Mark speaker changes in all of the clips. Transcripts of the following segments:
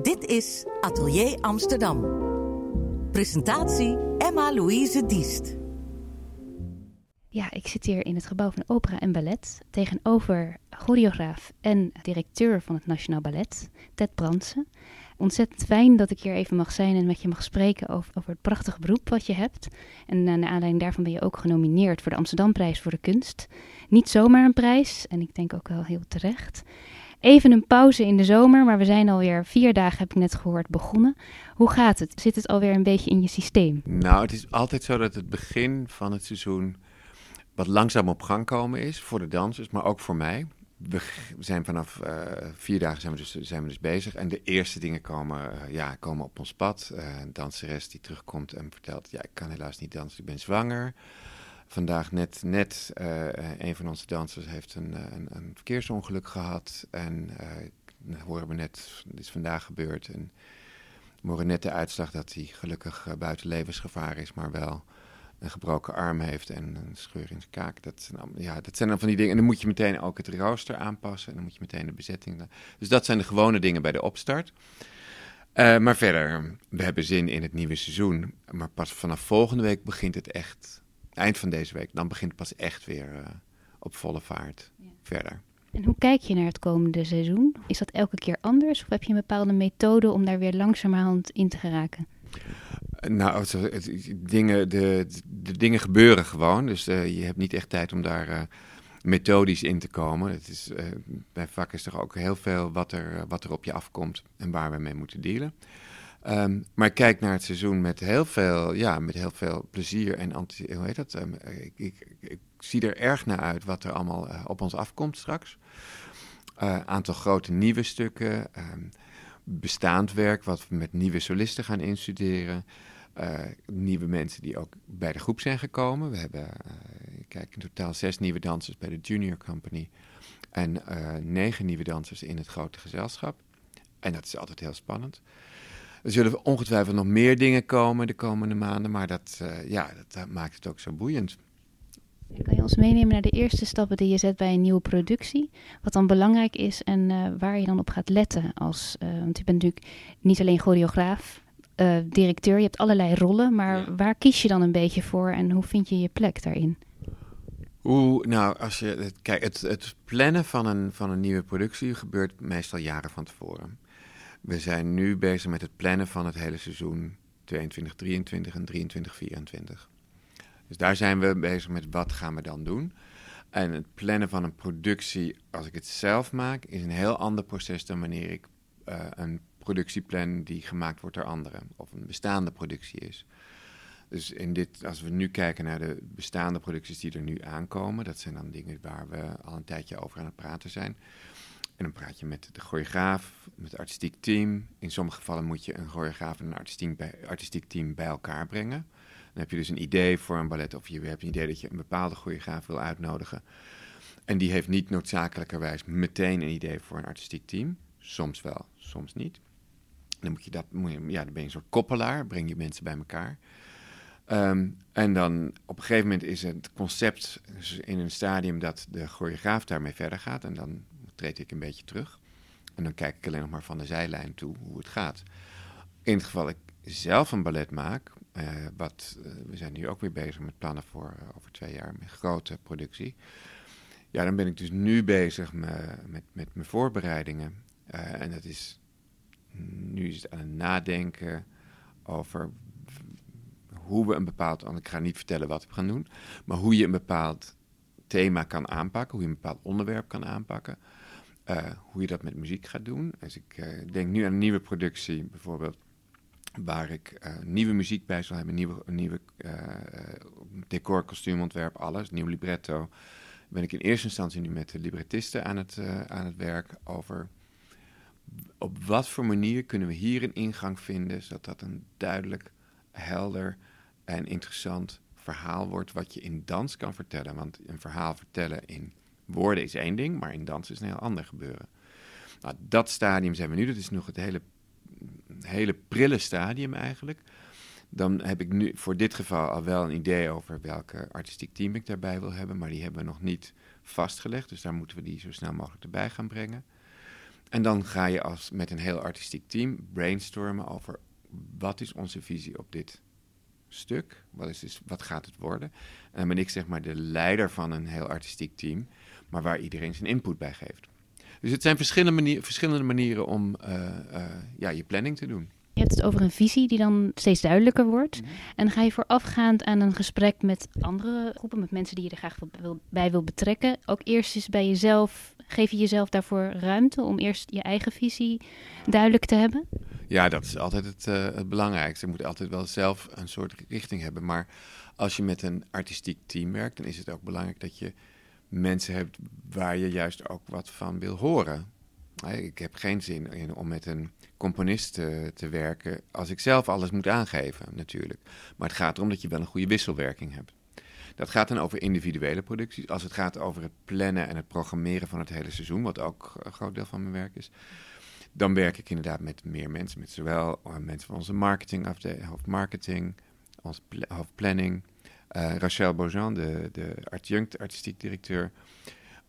Speaker 1: Dit is Atelier Amsterdam. Presentatie Emma-Louise Diest.
Speaker 2: Ja, ik zit hier in het gebouw van Opera en Ballet tegenover choreograaf en directeur van het Nationaal Ballet, Ted Bransen. Ontzettend fijn dat ik hier even mag zijn en met je mag spreken over, over het prachtige beroep wat je hebt. En uh, naar aanleiding daarvan ben je ook genomineerd voor de Amsterdamprijs voor de kunst. Niet zomaar een prijs, en ik denk ook wel heel terecht. Even een pauze in de zomer, maar we zijn alweer vier dagen, heb ik net gehoord, begonnen. Hoe gaat het? Zit het alweer een beetje in je systeem?
Speaker 3: Nou, het is altijd zo dat het begin van het seizoen wat langzaam op gang komen is voor de dansers, maar ook voor mij. We zijn vanaf uh, vier dagen zijn we, dus, zijn we dus bezig en de eerste dingen komen, uh, ja, komen op ons pad. Uh, een danseres die terugkomt en vertelt, ja, ik kan helaas niet dansen, ik ben zwanger. Vandaag net, net een van onze dansers heeft een, een, een verkeersongeluk gehad en horen we net, dit is vandaag gebeurd en we horen net de uitslag dat hij gelukkig buiten levensgevaar is, maar wel een gebroken arm heeft en een scheur in zijn kaak. Dat zijn, ja, dat zijn dan van die dingen. En dan moet je meteen ook het rooster aanpassen. En dan moet je meteen de bezetting. Dus dat zijn de gewone dingen bij de opstart. Uh, maar verder, we hebben zin in het nieuwe seizoen. Maar pas vanaf volgende week begint het echt. Eind van deze week, dan begint het pas echt weer uh, op volle vaart ja. verder.
Speaker 2: En hoe kijk je naar het komende seizoen? Is dat elke keer anders? Of heb je een bepaalde methode om daar weer langzamerhand in te geraken?
Speaker 3: Nou, het, het, dingen, de, de dingen gebeuren gewoon. Dus uh, je hebt niet echt tijd om daar uh, methodisch in te komen. Het is, uh, bij vak is er ook heel veel wat er, wat er op je afkomt en waar we mee moeten dealen. Um, maar kijk naar het seizoen met heel veel, ja, met heel veel plezier en hoe heet dat? Um, ik, ik, ik, zie er erg naar uit wat er allemaal op ons afkomt straks. aantal grote nieuwe stukken. Um, bestaand werk, wat we met nieuwe solisten gaan instuderen. Nieuwe mensen die ook bij de groep zijn gekomen. We hebben, kijk, in totaal zes nieuwe dansers bij de Junior Company. En negen nieuwe dansers in het grote gezelschap. En dat is altijd heel spannend. Er zullen ongetwijfeld nog meer dingen komen de komende maanden. Maar dat, ja, dat maakt het ook zo boeiend.
Speaker 2: Kan je ons meenemen naar de eerste stappen die je zet bij een nieuwe productie? Wat dan belangrijk is en uh, waar je dan op gaat letten? Als, uh, want je bent natuurlijk niet alleen choreograaf, uh, directeur, je hebt allerlei rollen. Maar ja. waar kies je dan een beetje voor en hoe vind je je plek daarin?
Speaker 3: Oeh, nou, als je, kijk, het, het plannen van een, van een nieuwe productie gebeurt meestal jaren van tevoren. We zijn nu bezig met het plannen van het hele seizoen 22, 23 en 23, 24. Dus daar zijn we bezig met wat gaan we dan doen. En het plannen van een productie, als ik het zelf maak, is een heel ander proces dan wanneer ik uh, een productieplan die gemaakt wordt door anderen of een bestaande productie is. Dus in dit, als we nu kijken naar de bestaande producties die er nu aankomen, dat zijn dan dingen waar we al een tijdje over aan het praten zijn. En dan praat je met de choreograaf, met het artistiek team. In sommige gevallen moet je een choreograaf en een artistiek, bij, artistiek team bij elkaar brengen. Dan heb je dus een idee voor een ballet of je hebt een idee dat je een bepaalde choreograaf wil uitnodigen. En die heeft niet noodzakelijkerwijs meteen een idee voor een artistiek team. Soms wel, soms niet. Dan moet je dat, ja, dan ben je een soort koppelaar, breng je mensen bij elkaar. Um, en dan op een gegeven moment is het concept in een stadium dat de choreograaf daarmee verder gaat. En dan treed ik een beetje terug. En dan kijk ik alleen nog maar van de zijlijn toe hoe het gaat. In het geval ik zelf een ballet maak, uh, wat, uh, we zijn nu ook weer bezig met plannen voor uh, over twee jaar, met grote productie. Ja, dan ben ik dus nu bezig me, met, met mijn voorbereidingen. en dat is, nu is het aan het nadenken over hoe we een bepaald, ik ga niet vertellen wat we gaan doen, maar hoe je een bepaald thema kan aanpakken, hoe je een bepaald onderwerp kan aanpakken. Hoe je dat met muziek gaat doen. Dus ik denk nu aan een nieuwe productie, bijvoorbeeld waar ik uh, nieuwe muziek bij zal hebben, nieuwe, nieuwe decor, kostuumontwerp, alles, nieuw libretto. Ben ik in eerste instantie nu met de librettisten aan het, aan het werk over op wat voor manier kunnen we hier een ingang vinden, zodat dat een duidelijk, helder en interessant verhaal wordt wat je in dans kan vertellen. Want een verhaal vertellen in woorden is één ding, maar in dans is een heel ander gebeuren. Nou, dat stadium zijn we nu, dat is nog het hele hele prille stadium eigenlijk. Dan heb ik nu voor dit geval al wel een idee over welke artistiek team ik daarbij wil hebben, maar die hebben we nog niet vastgelegd. Dus daar moeten we die zo snel mogelijk erbij gaan brengen. En dan ga je als, met een heel artistiek team brainstormen over wat is onze visie op dit stuk? Wat, is dus, wat gaat het worden? En dan ben ik zeg maar de leider van een heel artistiek team, maar waar iedereen zijn input bij geeft. Dus het zijn verschillende, manier, verschillende manieren om uh, uh, ja, je planning te doen.
Speaker 2: Je hebt het over een visie die dan steeds duidelijker wordt. Mm -hmm. En ga je voorafgaand aan een gesprek met andere groepen, met mensen die je er graag wil, bij wil betrekken, ook eerst eens bij jezelf, geef je jezelf daarvoor ruimte om eerst je eigen visie duidelijk te hebben?
Speaker 3: Ja, dat is altijd het, uh, het belangrijkste. Je moet altijd wel zelf een soort richting hebben. Maar als je met een artistiek team werkt, dan is het ook belangrijk dat je mensen hebt waar je juist ook wat van wil horen. Ik heb geen zin in om met een componist te, te, werken als ik zelf alles moet aangeven, natuurlijk. Maar het gaat erom dat je wel een goede wisselwerking hebt. Dat gaat dan over individuele producties. Als het gaat over het plannen en het programmeren van het hele seizoen, wat ook een groot deel van mijn werk is, dan werk ik inderdaad met meer mensen. Met zowel mensen van onze marketing, hoofdmarketing, onze hoofdplanning. Uh, Rachel Beaujean, de, de adjunct artistiek directeur,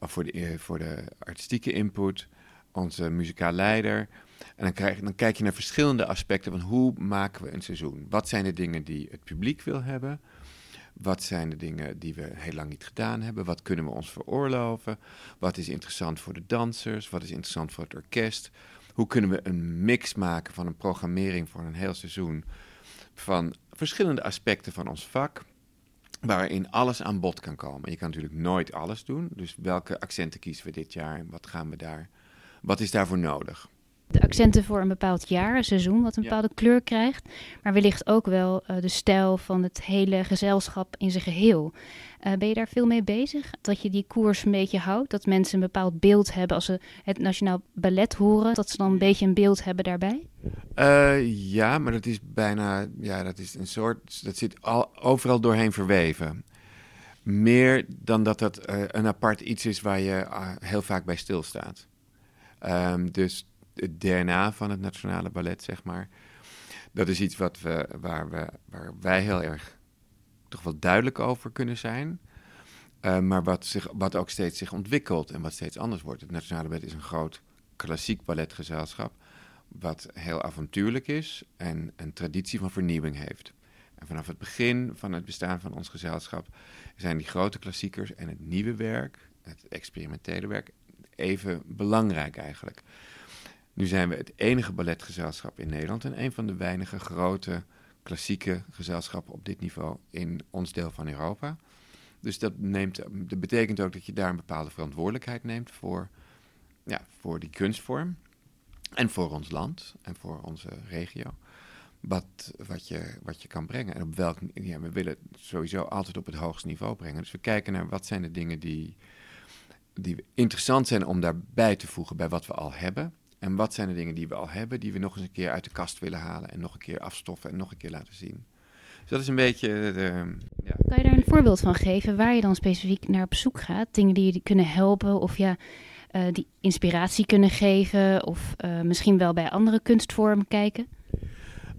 Speaker 3: voor de, voor de artistieke input. Onze muzikaal leider. En dan, krijg, dan kijk je naar verschillende aspecten van hoe maken we een seizoen. Wat zijn de dingen die het publiek wil hebben? Wat zijn de dingen die we heel lang niet gedaan hebben? Wat kunnen we ons veroorloven? Wat is interessant voor de dansers? Wat is interessant voor het orkest? Hoe kunnen we een mix maken van een programmering voor een heel seizoen van verschillende aspecten van ons vak, waarin alles aan bod kan komen. Je kan natuurlijk nooit alles doen, dus welke accenten kiezen we dit jaar wat gaan we daar, wat is daarvoor nodig?
Speaker 2: De accenten voor een bepaald jaar, een seizoen, wat een bepaalde ja. kleur krijgt. Maar wellicht ook wel uh, de stijl van het hele gezelschap in zijn geheel. Uh, ben je daar veel mee bezig? Dat je die koers een beetje houdt? Dat mensen een bepaald beeld hebben als ze het Nationaal Ballet horen? Dat ze dan een beetje een beeld hebben daarbij?
Speaker 3: Uh, ja, maar dat is bijna, ja, dat is een soort, dat zit al, overal doorheen verweven. Meer dan dat dat een apart iets is waar je heel vaak bij stilstaat. Um, dus het DNA van het Nationale Ballet, zeg maar. Dat is iets wat we, waar, we, waar wij heel erg toch wel duidelijk over kunnen zijn. Uh, maar wat, zich, wat ook steeds zich ontwikkelt en wat steeds anders wordt. Het Nationale Ballet is een groot klassiek balletgezelschap. Wat heel avontuurlijk is en een traditie van vernieuwing heeft. En vanaf het begin van het bestaan van ons gezelschap zijn die grote klassiekers en het nieuwe werk, het experimentele werk, even belangrijk eigenlijk. Nu zijn we het enige balletgezelschap in Nederland en een van de weinige grote klassieke gezelschappen op dit niveau in ons deel van Europa. Dus dat, neemt, betekent ook dat je daar een bepaalde verantwoordelijkheid neemt voor, ja, voor die kunstvorm. En voor ons land en voor onze regio. Wat, wat, je, wat je kan brengen. En op welk, ja, we willen het sowieso altijd op het hoogste niveau brengen. Dus we kijken naar wat zijn de dingen die, die interessant zijn om daarbij te voegen bij wat we al hebben. En wat zijn de dingen die we al hebben, die we nog eens een keer uit de kast willen halen en nog een keer afstoffen en nog een keer laten zien. Dus dat is een beetje. De,
Speaker 2: ja. Kan je daar een voorbeeld van geven waar je dan specifiek naar op zoek gaat? Dingen die je kunnen helpen of ja, uh, die inspiratie kunnen geven of uh, misschien wel bij andere kunstvormen kijken?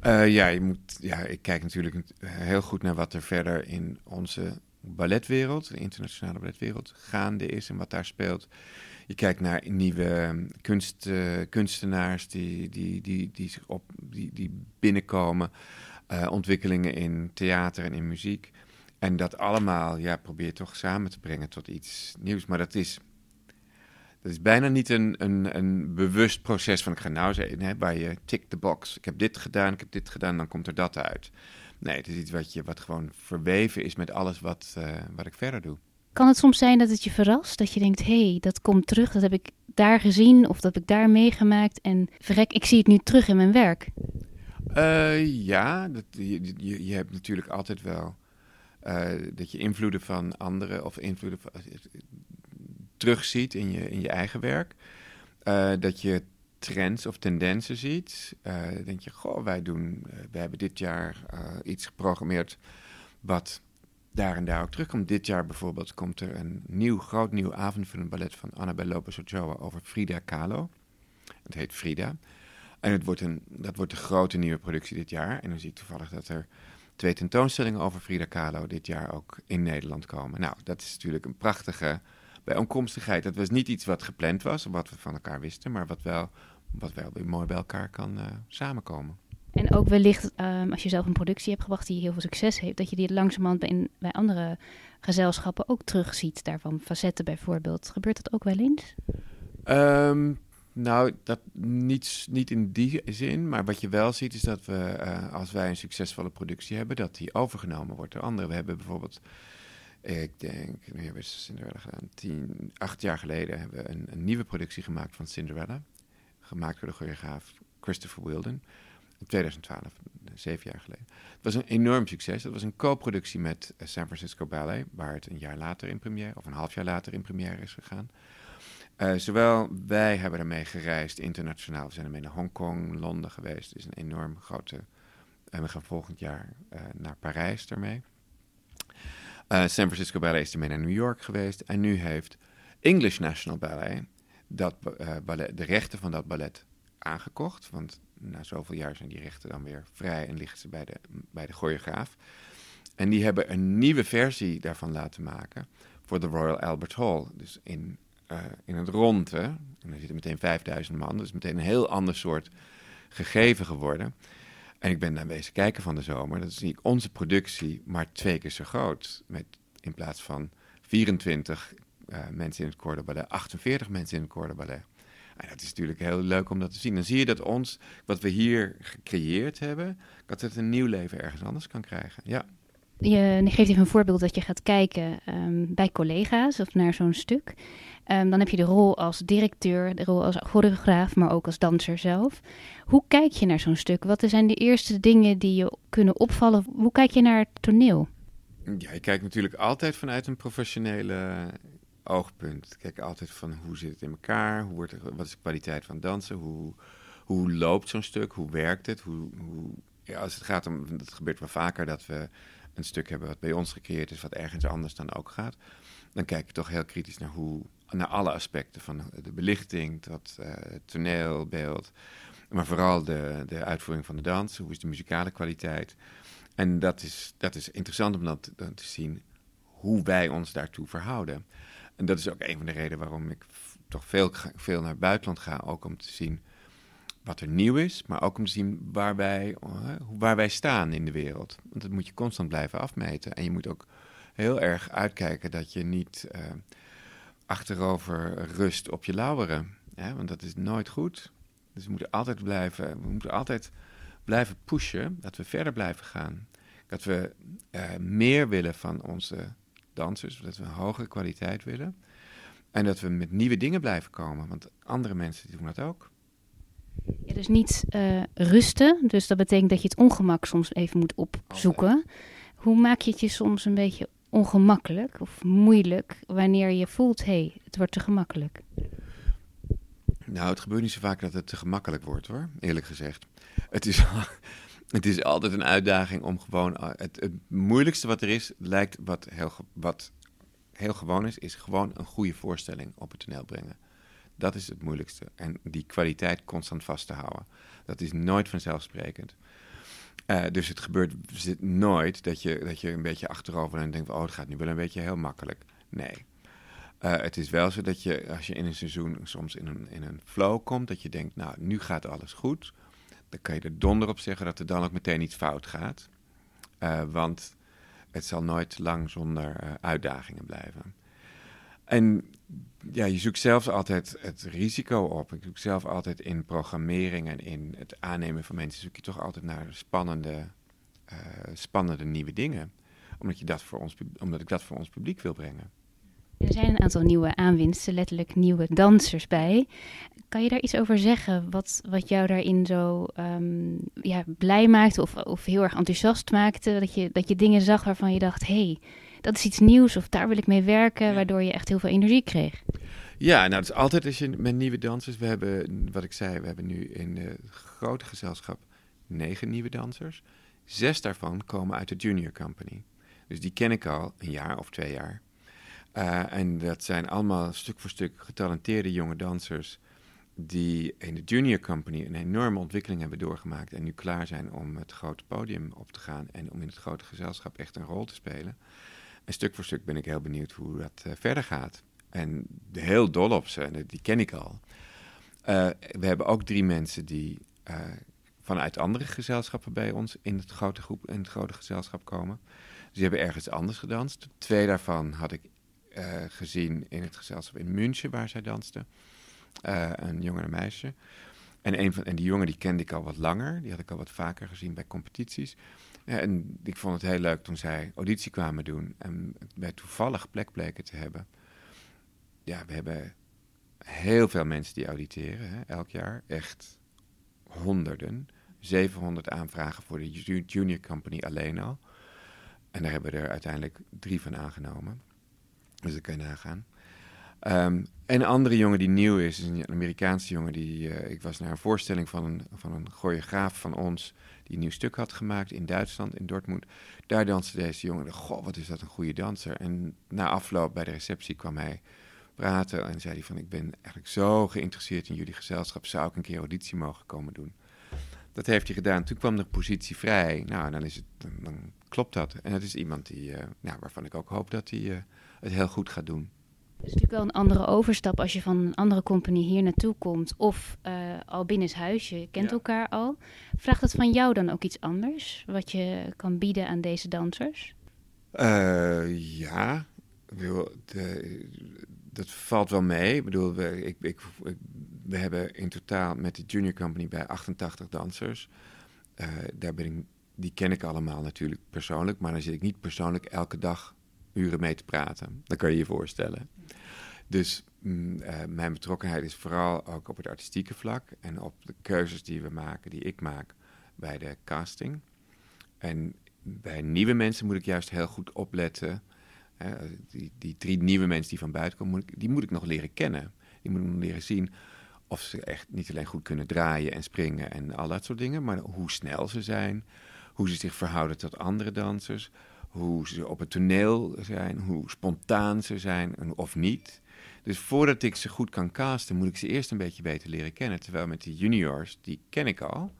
Speaker 3: Uh, ja, je moet, ja, ik kijk natuurlijk heel goed naar wat er verder in onze balletwereld, de internationale balletwereld, gaande is en wat daar speelt. Je kijkt naar nieuwe ehm, kunst, uh, kunstenaars die, die, die, die, op, die, die binnenkomen. Uh, ontwikkelingen in theater en in muziek. En dat allemaal ja, probeer toch samen te brengen tot iets nieuws. Maar dat is, dat is bijna niet een, een, een bewust proces van ik ga nou zeggen, hè, waar je tick the box. Ik heb dit gedaan, ik heb dit gedaan, dan komt er dat uit. Nee, het is iets wat, je, wat gewoon verweven is met alles wat, uh, wat ik verder doe.
Speaker 2: Kan het soms zijn dat het je verrast? Dat je denkt, hé, hey, dat komt terug, dat heb ik daar gezien of dat heb ik daar meegemaakt. En verrek, ik zie het nu terug in mijn werk.
Speaker 3: Uh, ja, dat, je, je, je, hebt natuurlijk altijd wel uh, dat je invloeden van anderen of invloeden van, terugziet in je, in je eigen werk. dat je trends of tendensen ziet. denk je, goh, wij doen, we hebben dit jaar iets geprogrammeerd wat daar en daar ook terugkomt. Dit jaar bijvoorbeeld komt er een nieuw, groot nieuw avondvullend ballet van Annabel Lopez Ochoa over Frida Kahlo. Het heet Frida. En het wordt een, dat wordt de grote nieuwe productie dit jaar. En dan zie ik toevallig dat er twee tentoonstellingen over Frida Kahlo dit jaar ook in Nederland komen. Nou, dat is natuurlijk een prachtige bijeenkomstigheid. Dat was niet iets wat gepland was, wat we van elkaar wisten, maar wat wel, wat wel weer mooi bij elkaar kan uh, samenkomen.
Speaker 2: En ook wellicht, um, als je zelf een productie hebt gebracht die heel veel succes heeft, dat je die langzamerhand bij, bij andere gezelschappen ook terugziet. Daarvan facetten bijvoorbeeld. Gebeurt dat ook wel eens?
Speaker 3: Um, nou, dat niet, niet in die zin. Maar wat je wel ziet is dat we, uh, als wij een succesvolle productie hebben, dat die overgenomen wordt door anderen. We hebben bijvoorbeeld, ik denk, nu hebben we Cinderella gedaan, tien, acht jaar geleden hebben we een, een nieuwe productie gemaakt van Cinderella. Gemaakt door de choreograaf Christopher Wilden. In 2012, zeven jaar geleden. Het was een enorm succes. Het was een co-productie met eh, San Francisco Ballet, waar het een jaar later in première, of een half jaar later in première is gegaan. Uh, zowel wij hebben ermee gereisd internationaal. We zijn ermee naar Hongkong, Londen geweest. Het is een enorm grote. En we gaan volgend jaar uh, naar Parijs ermee. Uh, San Francisco Ballet is ermee naar New York geweest. En nu heeft English National Ballet, dat, ballet de rechten van dat ballet aangekocht. Want na zoveel jaar zijn die rechten dan weer vrij en liggen ze bij de, bij de choreograaf. En die hebben een nieuwe versie daarvan laten maken voor de Royal Albert Hall. Dus in uh, in het rond. Hè? En dan zitten meteen 5000 man. Dus meteen een heel ander soort gegeven geworden. En ik ben daar bezig kijken van de zomer. Dat zie ik onze productie maar twee keer zo groot. Met in plaats van 24 uh, eh, mensen in het Cordoballet, 48 mensen in het Cordoballet. En dat is natuurlijk heel leuk om dat te zien. Dan zie je dat ons, wat we hier gecreëerd hebben, dat het een nieuw leven ergens anders kan krijgen. Ja.
Speaker 2: Je geeft even een voorbeeld dat je gaat kijken um, bij collega's of naar zo'n stuk. Um, dan heb je de rol als directeur, de rol als choreograaf, maar ook als danser zelf. Hoe kijk je naar zo'n stuk? Wat zijn de eerste dingen die je kunnen opvallen? Hoe kijk je naar het toneel?
Speaker 3: Ja, je kijkt natuurlijk altijd vanuit een professionele oogpunt. Kijk altijd van hoe zit het in elkaar, hoe wordt wat is de kwaliteit van dansen, hoe, hoe loopt zo'n stuk, hoe werkt het, hoe, hoe ja, als het gaat om, het gebeurt wel vaker dat we een stuk hebben wat bij ons gecreëerd is, wat ergens anders dan ook gaat. Dan kijk je toch heel kritisch naar hoe, naar alle aspecten van de belichting tot uh, het toneelbeeld. Maar vooral de, de uitvoering van de dans, hoe is de muzikale kwaliteit. En dat is, dat is interessant om dat, te zien hoe wij ons daartoe verhouden. En dat is ook een van de redenen waarom ik toch veel, veel naar het buitenland ga. Ook om te zien wat er nieuw is, maar ook om te zien waar wij, waar wij staan in de wereld. Want dat moet je constant blijven afmeten. En je moet ook heel erg uitkijken dat je niet uh, achterover rust op je lauweren. Hè? Want dat is nooit goed. Dus we moeten altijd blijven, we moeten altijd blijven pushen, dat we verder blijven gaan. Dat we uh, meer willen van onze dansers, dat we een hogere kwaliteit willen. En dat we met nieuwe dingen blijven komen, want andere mensen doen dat ook.
Speaker 2: Ja, dus niet uh, rusten. Dus dat betekent dat je het ongemak soms even moet opzoeken. Hoe maak je het je soms een beetje ongemakkelijk of moeilijk wanneer je voelt, hé, hey, het wordt te gemakkelijk?
Speaker 3: Nou, het gebeurt niet zo vaak dat het te gemakkelijk wordt hoor, eerlijk gezegd. Het is, het is altijd een uitdaging om gewoon. Eh, het, het moeilijkste wat er is, lijkt wat heel, wat heel gewoon is, is gewoon een goede voorstelling op het toneel brengen. Dat is het moeilijkste. En die kwaliteit constant vast te houden. Dat is nooit vanzelfsprekend. Uh, dus het gebeurt nooit dat je, dat je een beetje achterover en denkt: oh, het gaat nu wel een beetje heel makkelijk. Nee. Uh, het is wel zo dat je, als je in een seizoen soms in een, in een flow komt, dat je denkt: nou, nu gaat alles goed. Dan kan je er donder op zeggen dat er dan ook meteen iets fout gaat. Uh, want het zal nooit lang zonder uitdagingen blijven. En ja, je zoekt zelfs altijd het risico op. Ik zoek zelf altijd in programmering en in het aannemen van mensen, zoek je toch altijd naar spannende, uh, spannende nieuwe dingen. Omdat, je dat voor ons, omdat ik dat voor ons publiek wil brengen.
Speaker 2: Er zijn een aantal nieuwe aanwinsten, letterlijk nieuwe dansers bij. Kan je daar iets over zeggen? Wat, wat jou daarin zo um, ja, blij maakte of, of heel erg enthousiast maakte? Dat je, dat je dingen zag waarvan je dacht: hé, hey, dat is iets nieuws of daar wil ik mee werken, waardoor je echt heel veel energie kreeg.
Speaker 3: Ja, nou, het is altijd als je met nieuwe dansers. We hebben, wat ik zei, we hebben nu in het grote gezelschap negen nieuwe dansers. Zes daarvan komen uit de Junior Company. Dus die ken ik al een jaar of twee jaar. Uh, en dat zijn allemaal stuk voor stuk getalenteerde jonge dansers. die in de Junior Company een enorme ontwikkeling hebben doorgemaakt. en nu klaar zijn om het grote podium op te gaan. en om in het grote gezelschap echt een rol te spelen. En stuk voor stuk ben ik heel benieuwd hoe dat uh, verder gaat. En heel dol op ze, die ken ik al. Eh, we hebben ook drie mensen die uh, vanuit andere gezelschappen bij ons in het grote groep in het grote gezelschap komen. Dus die hebben ergens anders gedanst. Twee daarvan had ik gezien in het gezelschap in München, waar zij dansten. een jongen en een meisje. En, een van, en die jongen die kende ik al wat langer. Die had ik al wat vaker gezien bij competities. En ik vond het heel leuk toen zij auditie kwamen doen. En bij toevallig plek bleken te hebben. Ja, we hebben heel veel mensen die auditeren, hè, elk jaar. Echt honderden. 700 aanvragen voor de junior company alleen al. En daar hebben we er uiteindelijk drie van aangenomen. Dus dat kan je nagaan. Um, en een andere jongen die nieuw is, is een Amerikaanse jongen. Die, uh, ik was naar een voorstelling van een, van een choreograaf van ons. Die een nieuw stuk had gemaakt in Duitsland, in Dortmund. Daar danste deze jongen. Goh, wat is dat een goede danser. En na afloop bij de receptie kwam hij praten en zei hij van... ik ben eigenlijk zo geïnteresseerd in jullie gezelschap... zou ik een keer auditie mogen komen doen. Dat heeft hij gedaan. Toen kwam de positie vrij. Nou, dan, is het, dan, klopt dat. En dat is iemand die, uh, nou, waarvan ik ook hoop dat hij uh, het heel goed gaat doen.
Speaker 2: Het is natuurlijk wel een andere overstap als je van een andere compagnie hier naartoe komt of uh, al binnenshuis, je kent elkaar al. Vraagt het van jou dan ook iets anders, wat je kan bieden aan deze dansers?
Speaker 3: Uh, ja, de, dat valt wel mee. Ik bedoel, we, ik, ik, we hebben in totaal met de Junior Company bij 88 dansers. Uh, daar ben ik, die ken ik allemaal natuurlijk persoonlijk, maar dan zit ik niet persoonlijk elke dag uren mee te praten. Dat kan je je voorstellen. Dus mm, uh, mijn betrokkenheid is vooral ook op het artistieke vlak en op de keuzes die we maken, die ik maak bij de casting. En bij nieuwe mensen moet ik juist heel goed opletten die, die drie nieuwe mensen die van buiten komen, die moet ik nog leren kennen. Die moet ik nog leren zien of ze echt niet alleen goed kunnen draaien en springen en al dat soort dingen, maar hoe snel ze zijn, hoe ze zich verhouden tot andere dansers, hoe ze op het toneel zijn, hoe spontaan ze zijn of niet. Dus voordat ik ze goed kan casten, moet ik ze eerst een beetje beter leren kennen. Terwijl met die juniors, die ken ik al.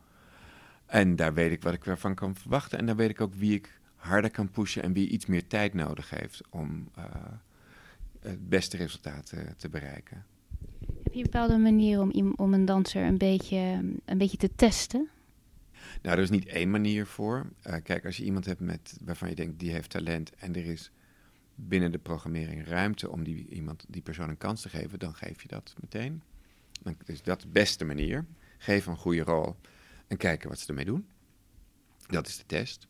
Speaker 3: En daar weet ik wat ik ervan kan verwachten. En dan weet ik ook wie ik harder kan pushen en wie iets meer tijd nodig heeft om uh, het beste resultaat uh, te bereiken.
Speaker 2: Heb je een bepaalde manier om, om een danser een beetje, een beetje te testen?
Speaker 3: Nou, er is niet één manier voor. Uh, kijk, als je iemand hebt met, waarvan je denkt die heeft talent en er is binnen de programmering ruimte om die, iemand, die persoon een kans te geven, dan geef je dat meteen. Is dat de beste manier. Geef een goede rol en kijken wat ze ermee doen. Dat is de test.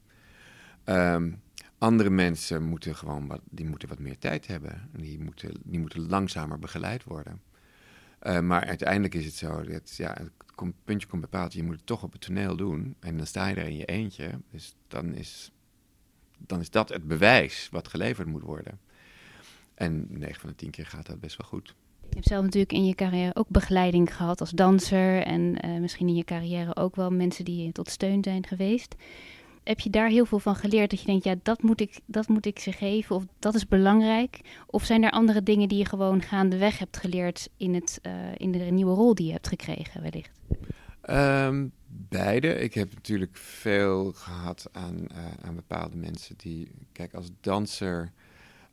Speaker 3: Um, andere mensen moeten gewoon wat, die moeten wat meer tijd hebben. Die moeten, die moeten langzamer begeleid worden. Uh, maar uiteindelijk is het zo dat ja, het puntje komt bepaald, je moet het toch op het toneel doen. En dan sta je er in je eentje. Dus dan is, dan is dat het bewijs wat geleverd moet worden. En 9 van de 10 keer gaat dat best wel goed.
Speaker 2: Je hebt zelf natuurlijk in je carrière ook begeleiding gehad als danser. En uh, misschien in je carrière ook wel mensen die je tot steun zijn geweest heb je daar heel veel van geleerd? Dat je denkt, ja, dat moet ik, dat moet ik ze geven of dat is belangrijk? Of zijn er andere dingen die je gewoon gaandeweg hebt geleerd in, het, uh, in de nieuwe rol die je hebt gekregen wellicht?
Speaker 3: Um, beide. Ik heb natuurlijk veel gehad aan, uh, aan bepaalde mensen die... Kijk, als danser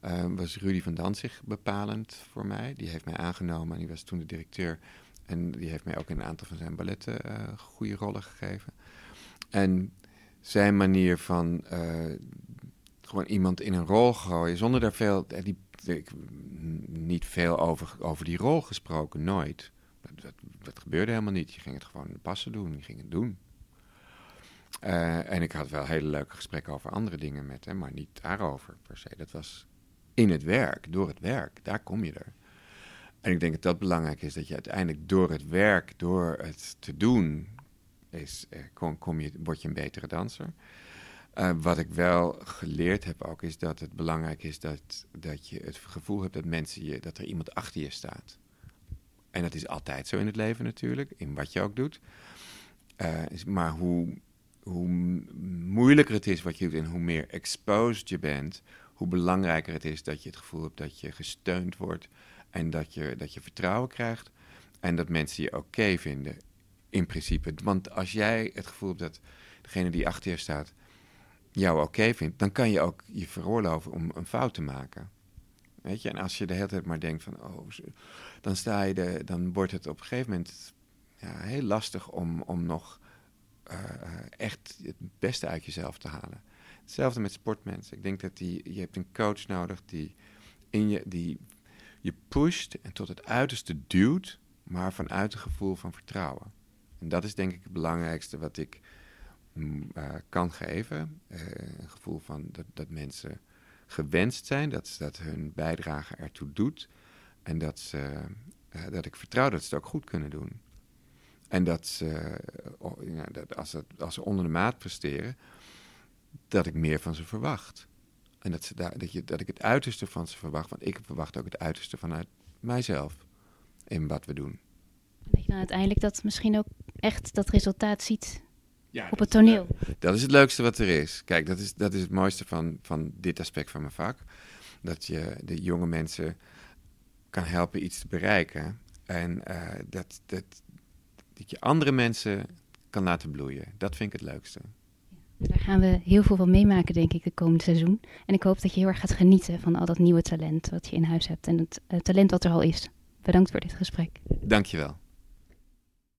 Speaker 3: uh, was Rudy van Danzig bepalend voor mij. Die heeft mij aangenomen en die was toen de directeur. En die heeft mij ook in een aantal van zijn balletten goede rollen gegeven. En zijn manier van uh, gewoon iemand in een rol gooien zonder daar veel, eh, die, ik, niet veel over, over die rol gesproken, nooit. Dat, gebeurde helemaal niet. Je ging het gewoon passen doen, je ging het doen. Uh, en ik had wel hele leuke gesprekken over andere dingen met hem, maar niet daarover per se. Dat was in het werk, door het werk, daar kom je er. En ik denk dat dat belangrijk is, dat je uiteindelijk door het werk, door het te doen, is, eh, kom, je, word je een betere danser. Uh, wat ik wel geleerd heb ook, is dat het belangrijk is dat, dat je het gevoel hebt dat mensen je, dat er iemand achter je staat. En dat is altijd zo in het leven natuurlijk, in wat je ook doet. Uh, maar hoe, hoe moeilijker het is wat je doet en hoe meer exposed je bent, hoe belangrijker het is dat je het gevoel hebt dat je gesteund wordt en dat je, dat je vertrouwen krijgt en dat mensen je oké vinden in principe. Want als jij het gevoel hebt dat degene die achter je staat jou oké vindt, dan kan je ook je veroorloven om een fout te maken. Weet je, en als je de hele tijd maar denkt van, oh, dan sta je de, dan wordt het op een gegeven moment ja, heel lastig om, om nog uh, echt het beste uit jezelf te halen. Hetzelfde met sportmensen. Ik denk dat die, je hebt een coach nodig die, in je, die je pusht en tot het uiterste duwt, maar vanuit een gevoel van vertrouwen. En dat is denk ik het belangrijkste wat ik mm, uh, kan geven. Uh, een gevoel van dat, dat mensen gewenst zijn, dat, dat hun bijdrage ertoe doet. En dat, ze, uh, dat ik vertrouw dat ze het ook goed kunnen doen. En dat ze, ja, dat als, het, als ze onder de maat presteren, dat ik meer van ze verwacht. En dat, ze dat, je, dat ik het uiterste van ze verwacht, want ik verwacht ook het uiterste vanuit mijzelf in wat we doen.
Speaker 2: Dat je dan uiteindelijk dat misschien ook echt dat resultaat ziet ja, op het toneel.
Speaker 3: Dat is het leukste wat er is. Kijk, dat is, dat is het mooiste van, van dit aspect van mijn vak. Dat je de jonge mensen kan helpen iets te bereiken. En uh, dat, dat, dat je andere mensen kan laten bloeien. Dat vind ik het leukste.
Speaker 2: Daar gaan we heel veel van meemaken, denk ik, de komende seizoen. En ik hoop dat je heel erg gaat genieten van al dat nieuwe talent wat je in huis hebt en het uh, talent wat er al is. Bedankt voor dit gesprek.
Speaker 3: Dankjewel.